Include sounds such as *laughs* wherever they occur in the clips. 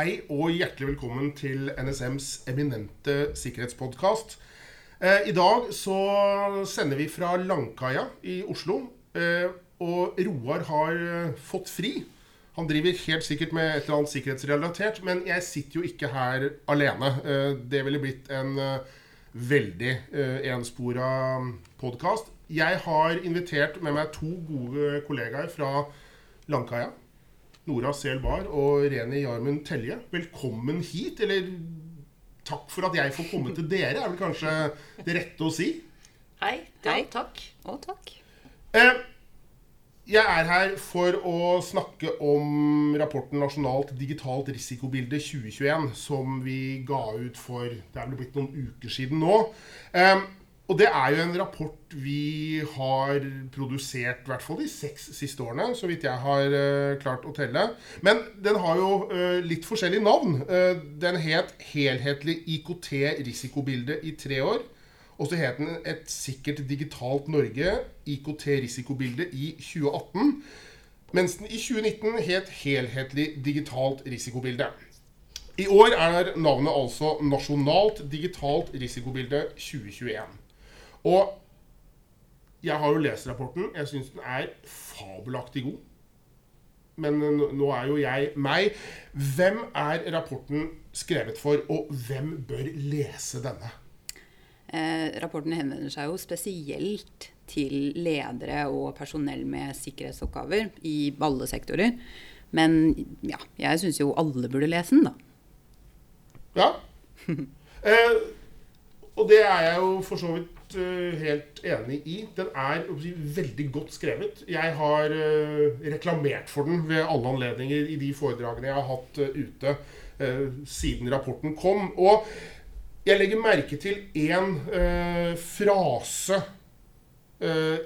Hei og hjertelig velkommen til NSMs eminente sikkerhetspodkast. Eh, I dag så sender vi fra Langkaia i Oslo. Eh, og Roar har eh, fått fri. Han driver helt sikkert med et eller annet sikkerhetsrelatert, men jeg sitter jo ikke her alene. Det ville blitt en veldig enspora podkast. Jeg har invitert med meg to gode kollegaer fra Langkaia. Nora Selbar og Reni Jarmund Telje. Velkommen hit. Eller takk for at jeg får komme til dere, er vel kanskje det rette å si. Hei. Hei. takk. Og takk. Eh, jeg er her for å snakke om rapporten Nasjonalt digitalt risikobilde 2021, som vi ga ut for Det er vel blitt noen uker siden nå. Eh, og det er jo en rapport vi har produsert i hvert fall de seks siste årene, så vidt jeg har uh, klart å telle. Men den har jo uh, litt forskjellig navn. Uh, den het 'Helhetlig IKT-risikobilde i tre år'. Og så het den Et sikkert digitalt Norge, IKT-risikobilde i 2018. Mens den i 2019 het Helhetlig digitalt risikobilde. I år er navnet altså Nasjonalt digitalt risikobilde 2021. Og jeg har jo lest rapporten. Jeg syns den er fabelaktig god. Men nå er jo jeg meg. Hvem er rapporten skrevet for, og hvem bør lese denne? Eh, rapporten henvender seg jo spesielt til ledere og personell med sikkerhetsoppgaver i alle sektorer. Men ja, jeg syns jo alle burde lese den, da. Ja. *laughs* Eh, og det er jeg jo for så vidt eh, helt enig i. Den er veldig godt skrevet. Jeg har eh, reklamert for den ved alle anledninger i de foredragene jeg har hatt eh, ute siden rapporten kom. Og jeg legger merke til én frase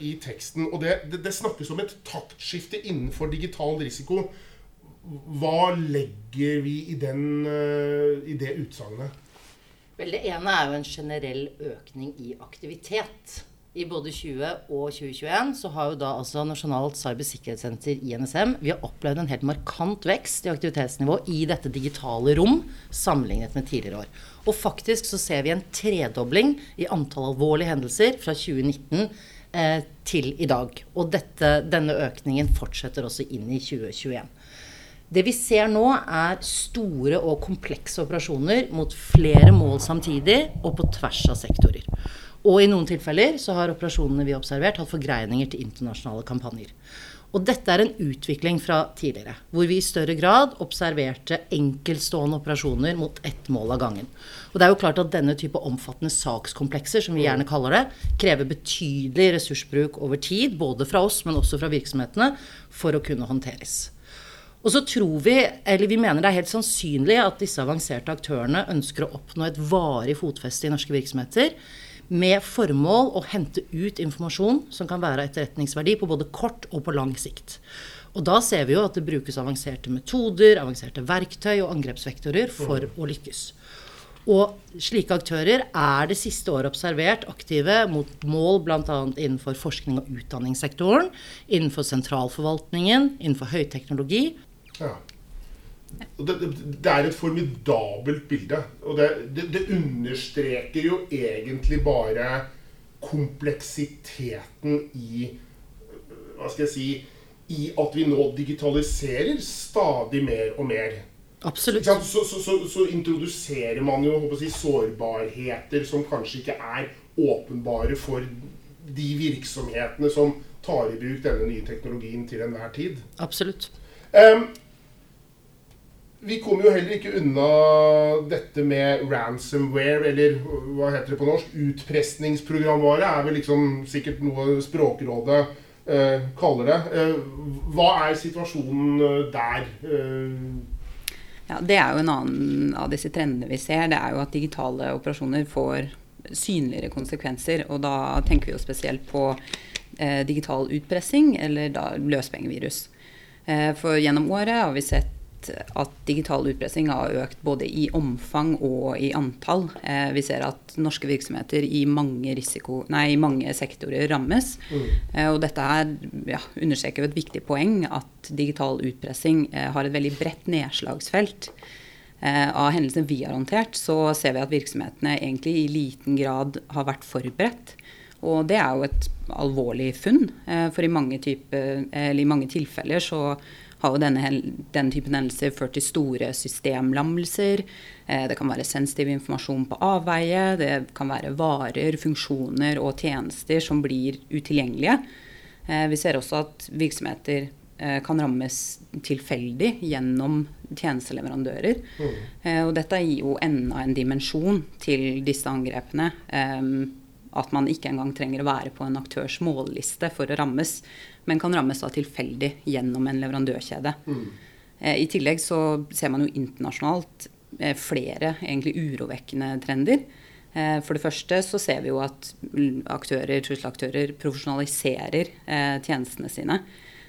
i teksten. Og det, det, det snakkes om et taktskifte innenfor digital risiko. Hva legger vi i, den, i det utsagnet? Vel, det ene er jo en generell økning i aktivitet. I både 20 og 2021 så har jo da altså Nasjonalt cybersikkerhetssenter i NSM vi har opplevd en helt markant vekst i aktivitetsnivå i dette digitale rom sammenlignet med tidligere år. Og faktisk så ser vi en tredobling i antall alvorlige hendelser fra 2019 eh, til i dag. Og dette, denne økningen fortsetter også inn i 2021. Det vi ser nå, er store og komplekse operasjoner mot flere mål samtidig og på tvers av sektorer. Og i noen tilfeller så har operasjonene vi har observert, hatt forgreininger til internasjonale kampanjer. Og dette er en utvikling fra tidligere, hvor vi i større grad observerte enkeltstående operasjoner mot ett mål av gangen. Og det er jo klart at denne type omfattende sakskomplekser, som vi gjerne kaller det, krever betydelig ressursbruk over tid, både fra oss, men også fra virksomhetene, for å kunne håndteres. Og så tror vi, eller vi mener det er helt sannsynlig at disse avanserte aktørene ønsker å oppnå et varig fotfeste i norske virksomheter med formål å hente ut informasjon som kan være av etterretningsverdi på både kort og på lang sikt. Og da ser vi jo at det brukes avanserte metoder, avanserte verktøy og angrepsvektorer for å lykkes. Og slike aktører er det siste året observert aktive mot mål bl.a. innenfor forskning og utdanningssektoren, innenfor sentralforvaltningen, innenfor høyteknologi Ja. Og det, det, det er et formidabelt bilde. Og det, det, det understreker jo egentlig bare kompleksiteten i Hva skal jeg si I at vi nå digitaliserer stadig mer og mer. Absolutt. Så, så, så, så introduserer man jo håper å si, sårbarheter som kanskje ikke er åpenbare for de virksomhetene som tar i bruk denne nye teknologien til enhver tid. Absolutt. Em, vi kommer jo heller ikke unna dette med ransomware, eller hva heter det på norsk? Utpressningsprogramvare er vel liksom sikkert noe Språkrådet eh, kaller det. Eh, hva er situasjonen eh, der? Eh, Ja, det er jo en annen av disse trendene vi ser. Det er jo at digitale operasjoner får synligere konsekvenser. Og da tenker vi jo spesielt på eh, digital utpressing eller da løspengevirus. Eh, for gjennom året har vi sett at digital utpressing har økt både i omfang og i antall. Eh, vi ser at norske virksomheter i mange, risiko, nei, i mange sektorer rammes. Eh, og dette her ja, understreker jo et viktig poeng at digital utpressing eh, har et veldig bredt nedslagsfelt. eh, av hendelsene vi har håndtert, så ser vi at virksomhetene egentlig i liten grad har vært forberedt. Og det er jo et alvorlig funn. Eh, for i mange, type, i mange tilfeller så har jo denne, denne typen hendelser ført til store systemlammelser. Eh, det kan være sensitiv informasjon på avveie. Det kan være varer, funksjoner og tjenester som blir utilgjengelige. Eh, vi ser også at virksomheter eh, kan rammes tilfeldig gjennom tjenesteleverandører. Mm. Og dette gir jo enda en dimensjon til disse angrepene. At man ikke engang trenger å være på en aktørs målliste for å rammes men kan rammes da tilfeldig gjennom en leverandørkjede. Mm. Eh, I tillegg så ser man jo internasjonalt eh, flere egentlig urovekkende trender. Eh, for det første så ser vi jo at aktører, trusselaktører profesjonaliserer tjenestene sine.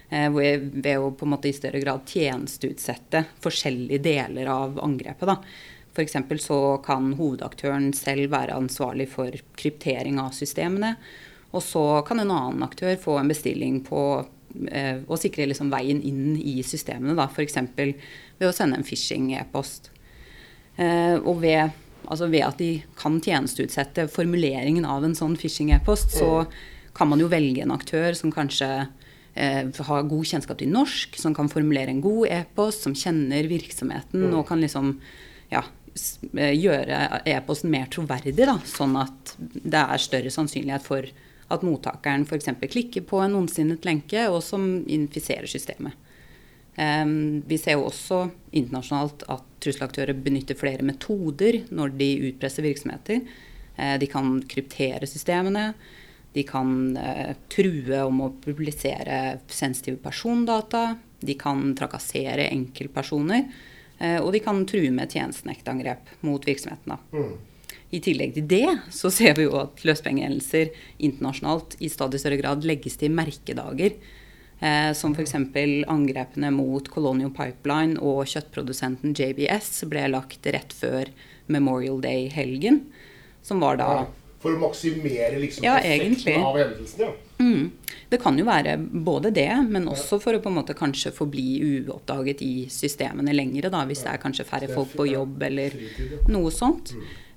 Ved å på en måte i større grad tjenesteutsette forskjellige deler av angrepet. da. F.eks. så kan hovedaktøren selv være ansvarlig for kryptering av systemene. Og så kan en annen aktør få en bestilling på eh, å sikre liksom veien inn i systemene. F.eks. ved å sende en phishing-e-post. Eh, og ved, altså ved, at de kan tjenesteutsette formuleringen av en sånn phishing-e-post, så kan man jo velge en aktør som kanskje eh, har god kjennskap til norsk, som kan formulere en god e-post, som kjenner virksomheten og kan liksom ja, eh, gjøre e-posten mer troverdig, da, sånn at det er større sannsynlighet for at mottakeren f.eks. klikker på en ondsinnet lenke, og som infiserer systemet. Um, vi ser jo også internasjonalt at trusselaktører benytter flere metoder når de utpresser virksomheter. Uh, de kan kryptere systemene. De kan uh, true om å publisere sensitive persondata. De kan trakassere enkeltpersoner. Uh, og de kan true med tjenestenektangrep mot virksomhetene. Mm. I tillegg til det så ser vi jo at løspengehendelser internasjonalt i stadig større grad legges til merkedager. Eh, som f.eks. angrepene mot Colonial Pipeline og kjøttprodusenten JBS ble lagt rett før Memorial Day-helgen. Som var da For å maksimere liksom ja, effekten av hendelsen, ja. Mm. Det kan jo være både det, men også for å på en måte kanskje forbli uoppdaget i systemene lengre. da, Hvis det er kanskje færre folk på jobb eller noe sånt.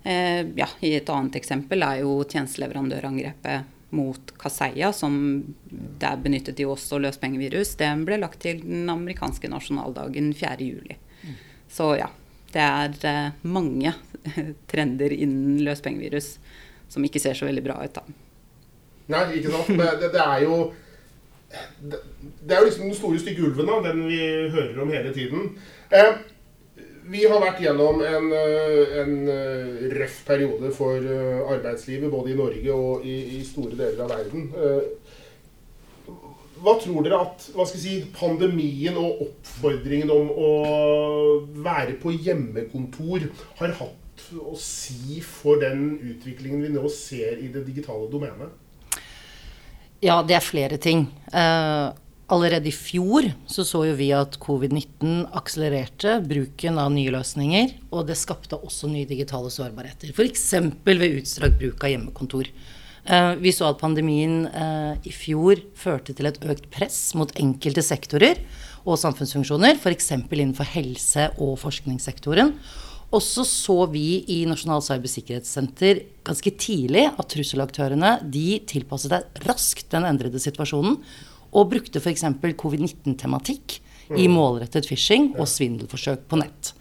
Eh, ja, Et annet eksempel er jo tjenesteleverandørangrepet mot Kaseya, som der benyttet de også løspengevirus. Det ble lagt til den amerikanske nasjonaldagen 4.7. Mm. Så ja, det er eh, mange *laughs* trender innen løspengevirus som ikke ser så veldig bra ut. da. Nei, ikke sant. Det, det, det er jo det, det, er jo liksom den store stygge ulven, da, den vi hører om hele tiden. Eh, vi har vært gjennom en, eh, en eh, røff periode for eh, arbeidslivet, både i Norge og i, i, store deler av verden. Hva tror dere at si, pandemien og oppfordringen om å være på hjemmekontor har hatt å si for den utviklingen vi nå ser i det digitale domenet? Ja, det er flere ting. Allerede i fjor så, så jo vi at covid-19 akselererte bruken av nye løsninger, og det skapte også nye digitale sårbarheter. F.eks. ved utstrakt bruk av hjemmekontor. Eh, vi så at pandemien eh, i fjor førte til et økt press mot enkelte sektorer og samfunnsfunksjoner, f.eks. innenfor helse- og forskningssektoren. Og så så vi i Nasjonal cybersikkerhetssenter ganske tidlig at trusselaktørene de tilpasset seg raskt den endrede situasjonen og brukte f.eks. covid-19-tematikk i mm. målrettet phishing og svindelforsøk på nett.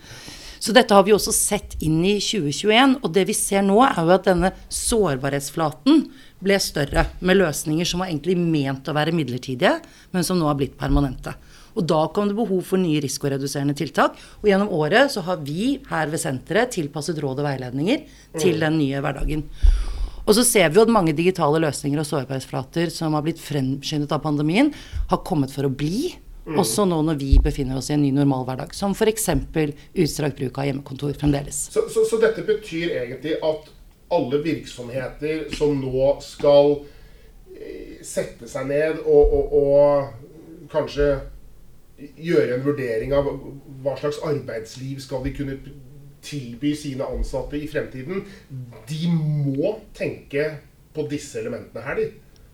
Så dette har vi også sett inn i 2021. Og det vi ser nå, er jo at denne sårbarhetsflaten ble større, med løsninger som var egentlig ment å være midlertidige, men som nå har blitt permanente. Og da kom det behov for nye risikoreduserende tiltak. Og gjennom året så har vi her ved senteret tilpasset råd og veiledninger til mm. den nye hverdagen. Og så ser vi jo at mange digitale løsninger og sårbarhetsflater som har blitt fremskyndet av pandemien, har kommet for å bli. Mm. Også nå når vi befinner oss i en ny normalhverdag, som f.eks. utstrakt bruk av hjemmekontor fremdeles. Så, så, så, dette betyr egentlig at alle virksomheter som nå skal eh, sette seg ned og, og, og kanskje gjøre en vurdering av hva slags arbeidsliv skal de kunne tilby sine ansatte i fremtiden, de må tenke på disse elementene her, de.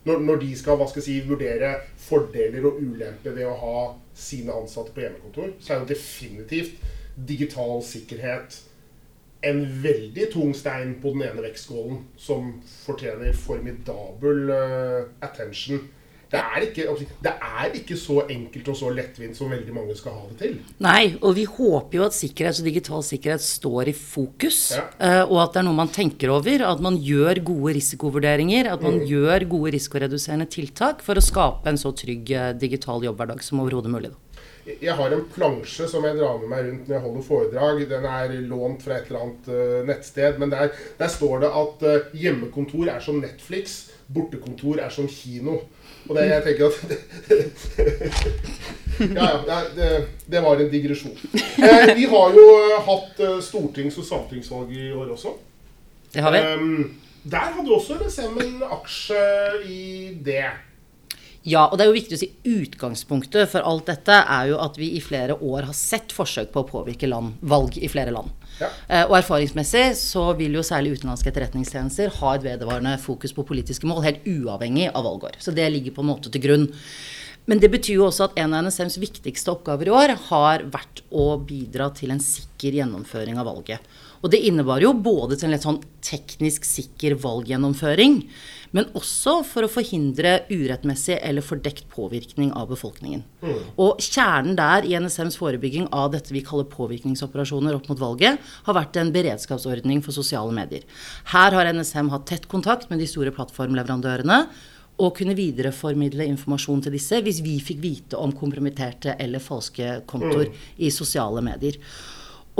Når, når, de skal hva skal si, vurdere fordeler og ulemper ved å ha sine ansatte på hjemmekontor, så er jo definitivt digital sikkerhet en veldig tung stein på den ene vektskålen, som fortjener formidabel uh, attention. Det er, ikke, det er, ikke, så enkelt og så lettvint som veldig mange skal ha det til. Nei, og vi håper jo at sikkerhet og digital sikkerhet står i fokus. Ja. Uh, og at det er noe man tenker over. At man gjør gode risikovurderinger. At man mm. gjør gode risikoreduserende tiltak for å skape en så trygg uh, digital jobbhverdag som overhodet mulig. Jeg har en plansje som jeg drar med meg rundt når jeg holder foredrag. Den er lånt fra et eller annet uh, nettsted. Men der, der, står det at hjemmekontor er som Netflix, bortekontor er som kino. Og det, jeg tenker at *laughs* Ja, ja. Det, det, var en digresjon. Eh, vi har jo hatt stortings- og sametingsvalg i år også. Det har vi. Um, der hadde også NSM en aksje i det. Ja, og det er jo viktig å si utgangspunktet for alt dette er jo at vi i flere år har sett forsøk på å påvirke land, valg i flere land. Ja. Eh, og erfaringsmessig så vil jo særlig utenlandske etterretningstjenester ha et vedvarende fokus på politiske mål, helt uavhengig av valgår. Så det ligger på en måte til grunn. Men det betyr jo også at en av NSMs viktigste oppgaver i år har vært å bidra til en sikker gjennomføring av valget. Og det innebar jo både til en litt sånn teknisk sikker valggjennomføring, men også for å forhindre urettmessig eller fordekt påvirkning av befolkningen. Mm. Og kjernen der i NSMs forebygging av dette vi kaller påvirkningsoperasjoner opp mot valget, har vært en beredskapsordning for sosiale medier. Her har NSM hatt tett kontakt med de store plattformleverandørene og kunne videreformidle informasjon til disse hvis vi fikk vite om kompromitterte eller falske kontoer mm. i sosiale medier.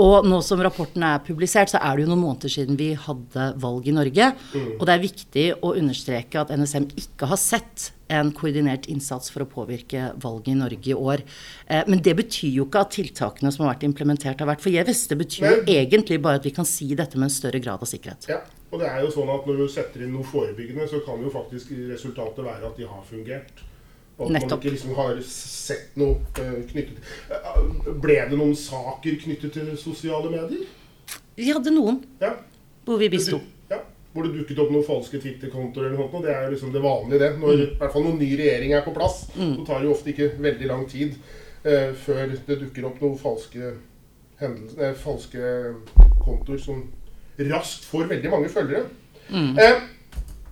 Og nå som rapporten er publisert, så er det jo noen måneder siden vi hadde valg i Norge. Mm. Og det er viktig å understreke at NSM ikke har sett en koordinert innsats for å påvirke valget i Norge i år. Eh, men det betyr jo ikke at tiltakene som har vært implementert, har vært forgjeves. Det betyr jo egentlig bare at vi kan si dette med en større grad av sikkerhet. Ja, og det er jo sånn at når du setter inn noe forebyggende, så kan jo faktisk resultatet være at de har fungert. Og at Nettopp. man ikke liksom har sett noe uh, knyttet Ble det noen saker knyttet til sosiale medier? Vi hadde noen ja. hvor vi bisto. Ja, hvor det dukket opp noen falske Twitter-kontoer eller noe. Det er liksom det vanlige, det. Når mm. i hvert fall noen ny regjering er på plass, mm. så tar det jo ofte ikke veldig lang tid eh, før det dukker opp noen falske, falske kontoer som raskt får veldig mange følgere. Mm.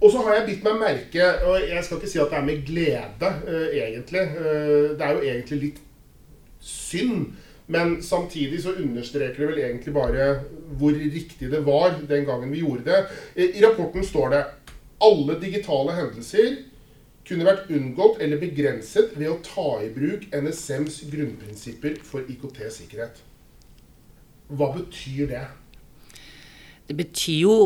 Og så har jeg bitt meg merke, og jeg skal ikke si at det er med glede, uh, egentlig. Uh, det er jo egentlig litt synd. Men samtidig så understreker det vel egentlig bare hvor riktig det var den gangen vi gjorde det. I, rapporten står det alle digitale hendelser kunne vært unngått eller begrenset ved å ta i bruk NSMs grunnprinsipper for IKT-sikkerhet. Hva betyr det? Det betyr jo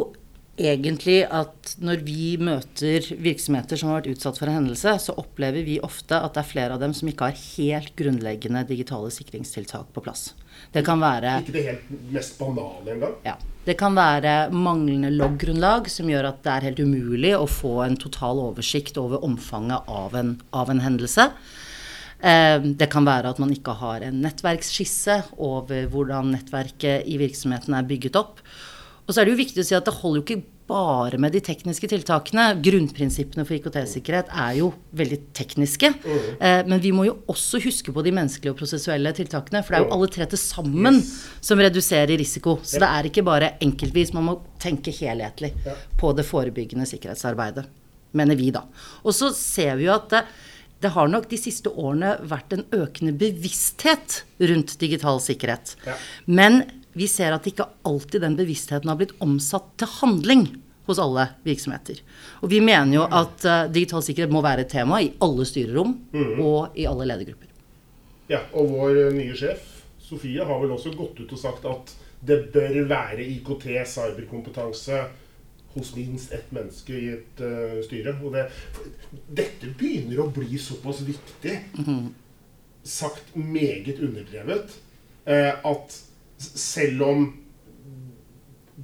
egentlig at når vi møter virksomheter som har vært utsatt for en hendelse, så opplever vi ofte at det er flere av dem som ikke har helt grunnleggende digitale sikringstiltak på plass. Det kan være Ikke det helt mest banale engang? Ja. Det kan være manglende logggrunnlag som gjør at det er helt umulig å få en total oversikt over omfanget av en, av en hendelse. Eh, det kan være at man ikke har en nettverksskisse over hvordan nettverket i virksomheten er bygget opp. Og så er det jo viktig å si at det holder jo ikke bare med de tekniske tiltakene. Grunnprinsippene for IKT-sikkerhet er jo veldig tekniske. Mm. Eh, men vi må jo også huske på de menneskelige og prosessuelle tiltakene. For det er jo mm. alle tre til sammen yes. som reduserer risiko. Så det er ikke bare enkeltvis. Man må tenke helhetlig på det forebyggende sikkerhetsarbeidet. Mener vi, da. Og så ser vi jo at det, det har nok de siste årene vært en økende bevissthet rundt digital sikkerhet. Ja. Men vi ser at ikke alltid den bevisstheten har blitt omsatt til handling hos alle virksomheter. Og vi mener jo at uh, digital sikkerhet må være et tema i alle styrerom mm. og i alle ledergrupper. Ja, og vår uh, nye sjef, Sofie, har vel også gått ut og sagt at det bør være IKT, cyberkompetanse, hos minst ett menneske i et uh, styre. Og det, dette begynner å bli såpass viktig, mm sagt meget underdrevet, at selv om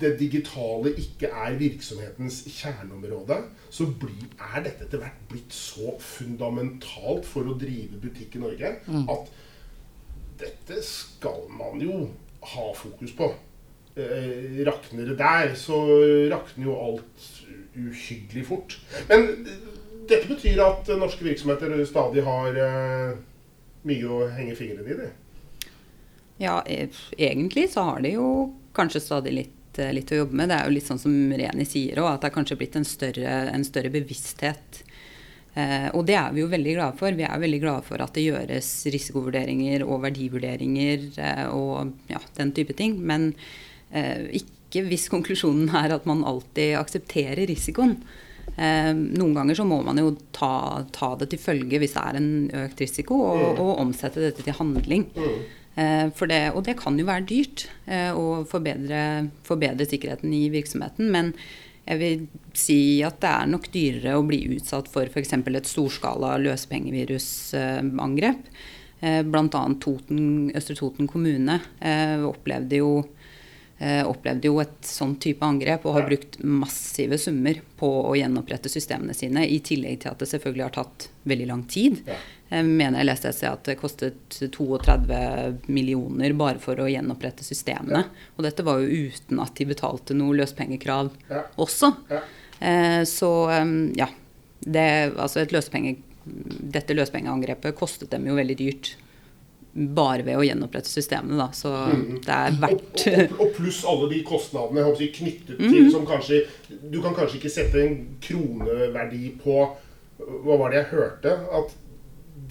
det digitale ikke er virksomhetens kjerneområde, så er dette etter hvert blitt så fundamentalt for å drive butikk i Norge mm. at dette skal man jo ha fokus på. Eh, rakner det der, så rakner jo alt uhyggelig fort. Men dette betyr at norske virksomheter stadig har eh, mye å henge fingrene i. det. Ja, e egentlig så har de jo kanskje stadig litt, eh, litt, å jobbe med. Det er jo litt sånn som Reni sier òg, at det er kanskje blitt en større, en større bevissthet. Eh, og det er vi jo veldig glade for. Vi er veldig glade for at det gjøres risikovurderinger og verdivurderinger eh, og ja, den type ting. Men eh, ikke hvis konklusjonen er at man alltid aksepterer risikoen. Eh, noen ganger så må man jo ta, ta, det til følge hvis det er en økt risiko, og, mm. og omsette dette til handling. Eh, det, og det kan jo være dyrt eh, å forbedre, forbedre, sikkerheten i virksomheten. Men jeg vil si at det er nok dyrere å bli utsatt for f.eks. et storskala løspengevirusangrep. Bl.a. Østre Toten kommune opplevde jo Eh, opplevde jo et sånn type angrep og har brukt massive summer på å gjenopprette systemene sine, i tillegg til at det selvfølgelig har tatt veldig lang tid. Jeg mener jeg leste et at det kostet 32 millioner bare for å gjenopprette systemene. Og dette var jo uten at de betalte noe løspengekrav også. Eh, så ja. Det, altså løspenge, dette løspengeangrepet kostet dem jo veldig dyrt bare ved å gjenopprette systemene. Da. Så mm. det er verdt Og, og, og, pluss alle de kostnadene jeg knyttet mm. til som kanskje Du kan kanskje ikke sette en kroneverdi på Hva var det jeg hørte? At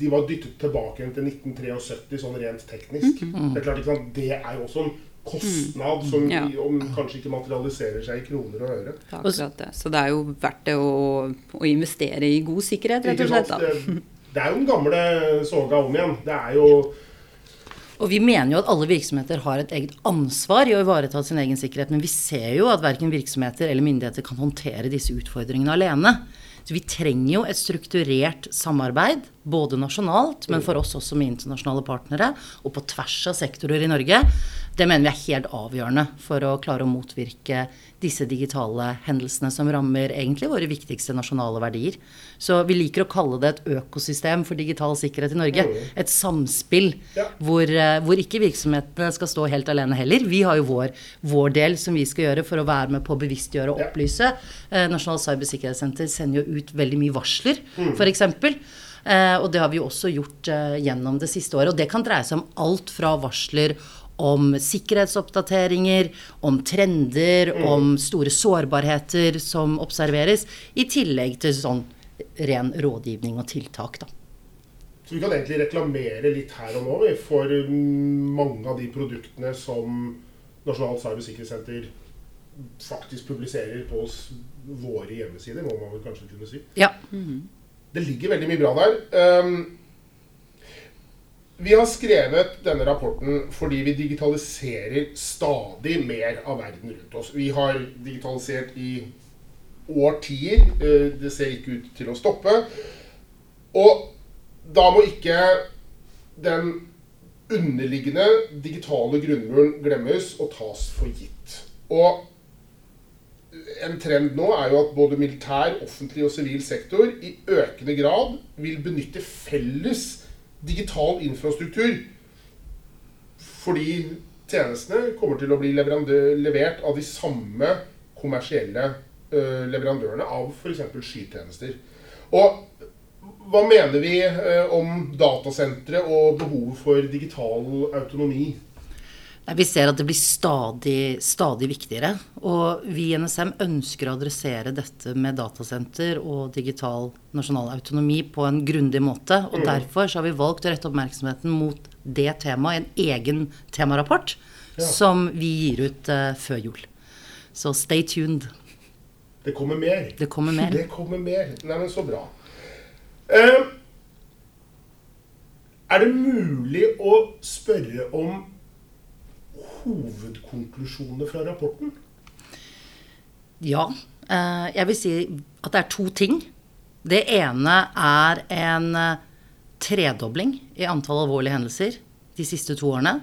de var dyttet tilbake til 1973 sånn rent teknisk. Mm. Det er klart, ikke sant? Det er jo også en kostnad mm. som ja. om, kanskje ikke materialiserer seg i kroner og øre. Akkurat det. Så det er jo verdt det å, å investere i god sikkerhet, rett og slett. Det, det, er jo den gamle soga om igjen. Det er jo og vi mener jo at alle virksomheter har et eget ansvar i å ivareta sin egen sikkerhet. Men vi ser jo at verken virksomheter eller myndigheter kan håndtere disse utfordringene alene. Så vi trenger jo et strukturert samarbeid, både nasjonalt, men for oss også med internasjonale partnere, og på tvers av sektorer i Norge. Det mener vi er helt avgjørende for å klare å motvirke disse digitale hendelsene som rammer egentlig våre viktigste nasjonale verdier. Så vi liker å kalle det et økosystem for digital sikkerhet i Norge. Mm. Et samspill hvor, eh, hvor ikke virksomhetene skal stå helt alene heller. Vi har jo vår, vår, del som vi skal gjøre for å være med på å bevisstgjøre og opplyse. Eh, Nasjonalt cybersikkerhetssenter sender jo ut veldig mye varsler, mm. f.eks. Eh, og det har vi jo også gjort eh, gjennom det siste året. Og det kan dreie seg om alt fra varsler om sikkerhetsoppdateringer, om trender, mm. om store sårbarheter som observeres, i tillegg til sånn ren rådgivning og tiltak. da. Så vi kan egentlig reklamere litt her og nå for mange av de produktene som Nasjonalt cybersikkerhetssenter faktisk publiserer på våre hjemmesider, må man vel kanskje kunne si. Ja. Mm -hmm. Det ligger veldig mye bra der. Um, vi har skrevet denne rapporten fordi vi digitaliserer stadig mer av verden rundt oss. Vi har digitalisert i årtier. Eh, det ser ikke ut til å stoppe. Og da må ikke den underliggende digitale grunnmuren glemmes og tas for gitt. Og en trend nå er jo at både militær, offentlig og sivil sektor i økende grad vil benytte felles digital infrastruktur. Fordi tjenestene kommer til å bli levert av de samme kommersielle uh, leverandørene av f.eks. skytjenester. Og hva mener vi uh, om datasentre og behovet for digital autonomi? Vi ser at det blir stadig, stadig, viktigere. Og vi i NSM ønsker å adressere dette med datasenter og digital nasjonal autonomi på en grundig måte. Og mm. derfor har vi valgt å rette oppmerksomheten mot det temaet i en egen temarapport ja. som vi gir ut uh, før jul. Så stay tuned. Det kommer mer. Det kommer mer. Det kommer mer. Nei, men så bra. Uh, er det mulig å spørre om hovedkonklusjonene fra rapporten? Ja. Eh, jeg vil si at det er to ting. Det ene er en eh, tredobling i antall alvorlige hendelser de siste to årene.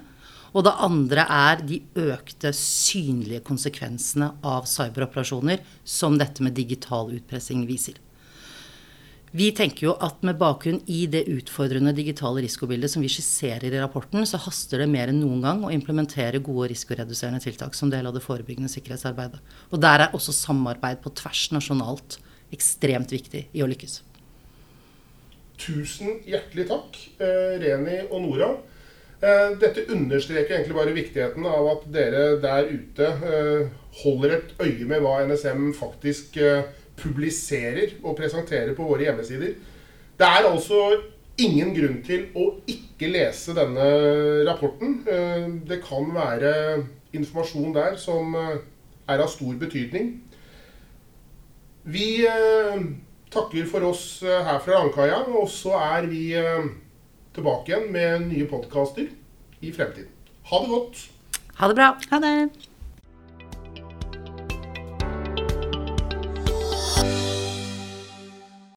Og det andre er de økte synlige konsekvensene av cyberoperasjoner som dette med digital utpressing viser. Vi tenker jo at med bakgrunn i det utfordrende digitale risikobildet som vi skisserer i rapporten, så haster det mer enn noen gang å implementere gode risikoreduserende tiltak som del av det forebyggende sikkerhetsarbeidet. Og der er også samarbeid på tvers nasjonalt ekstremt viktig i å lykkes. Tusen hjertelig takk, eh, Reni og Nora. Eh, dette understreker egentlig bare viktigheten av at dere der ute eh, holder et øye med hva NSM faktisk eh, publiserer og presenterer på våre hjemmesider. Det er altså ingen grunn til å ikke lese denne rapporten. Det kan være informasjon der som er av stor betydning. Vi takker for oss her fra Langkaia, og så er vi tilbake igjen med nye podkaster i fremtiden. Ha det godt. Ha det bra. Ha det.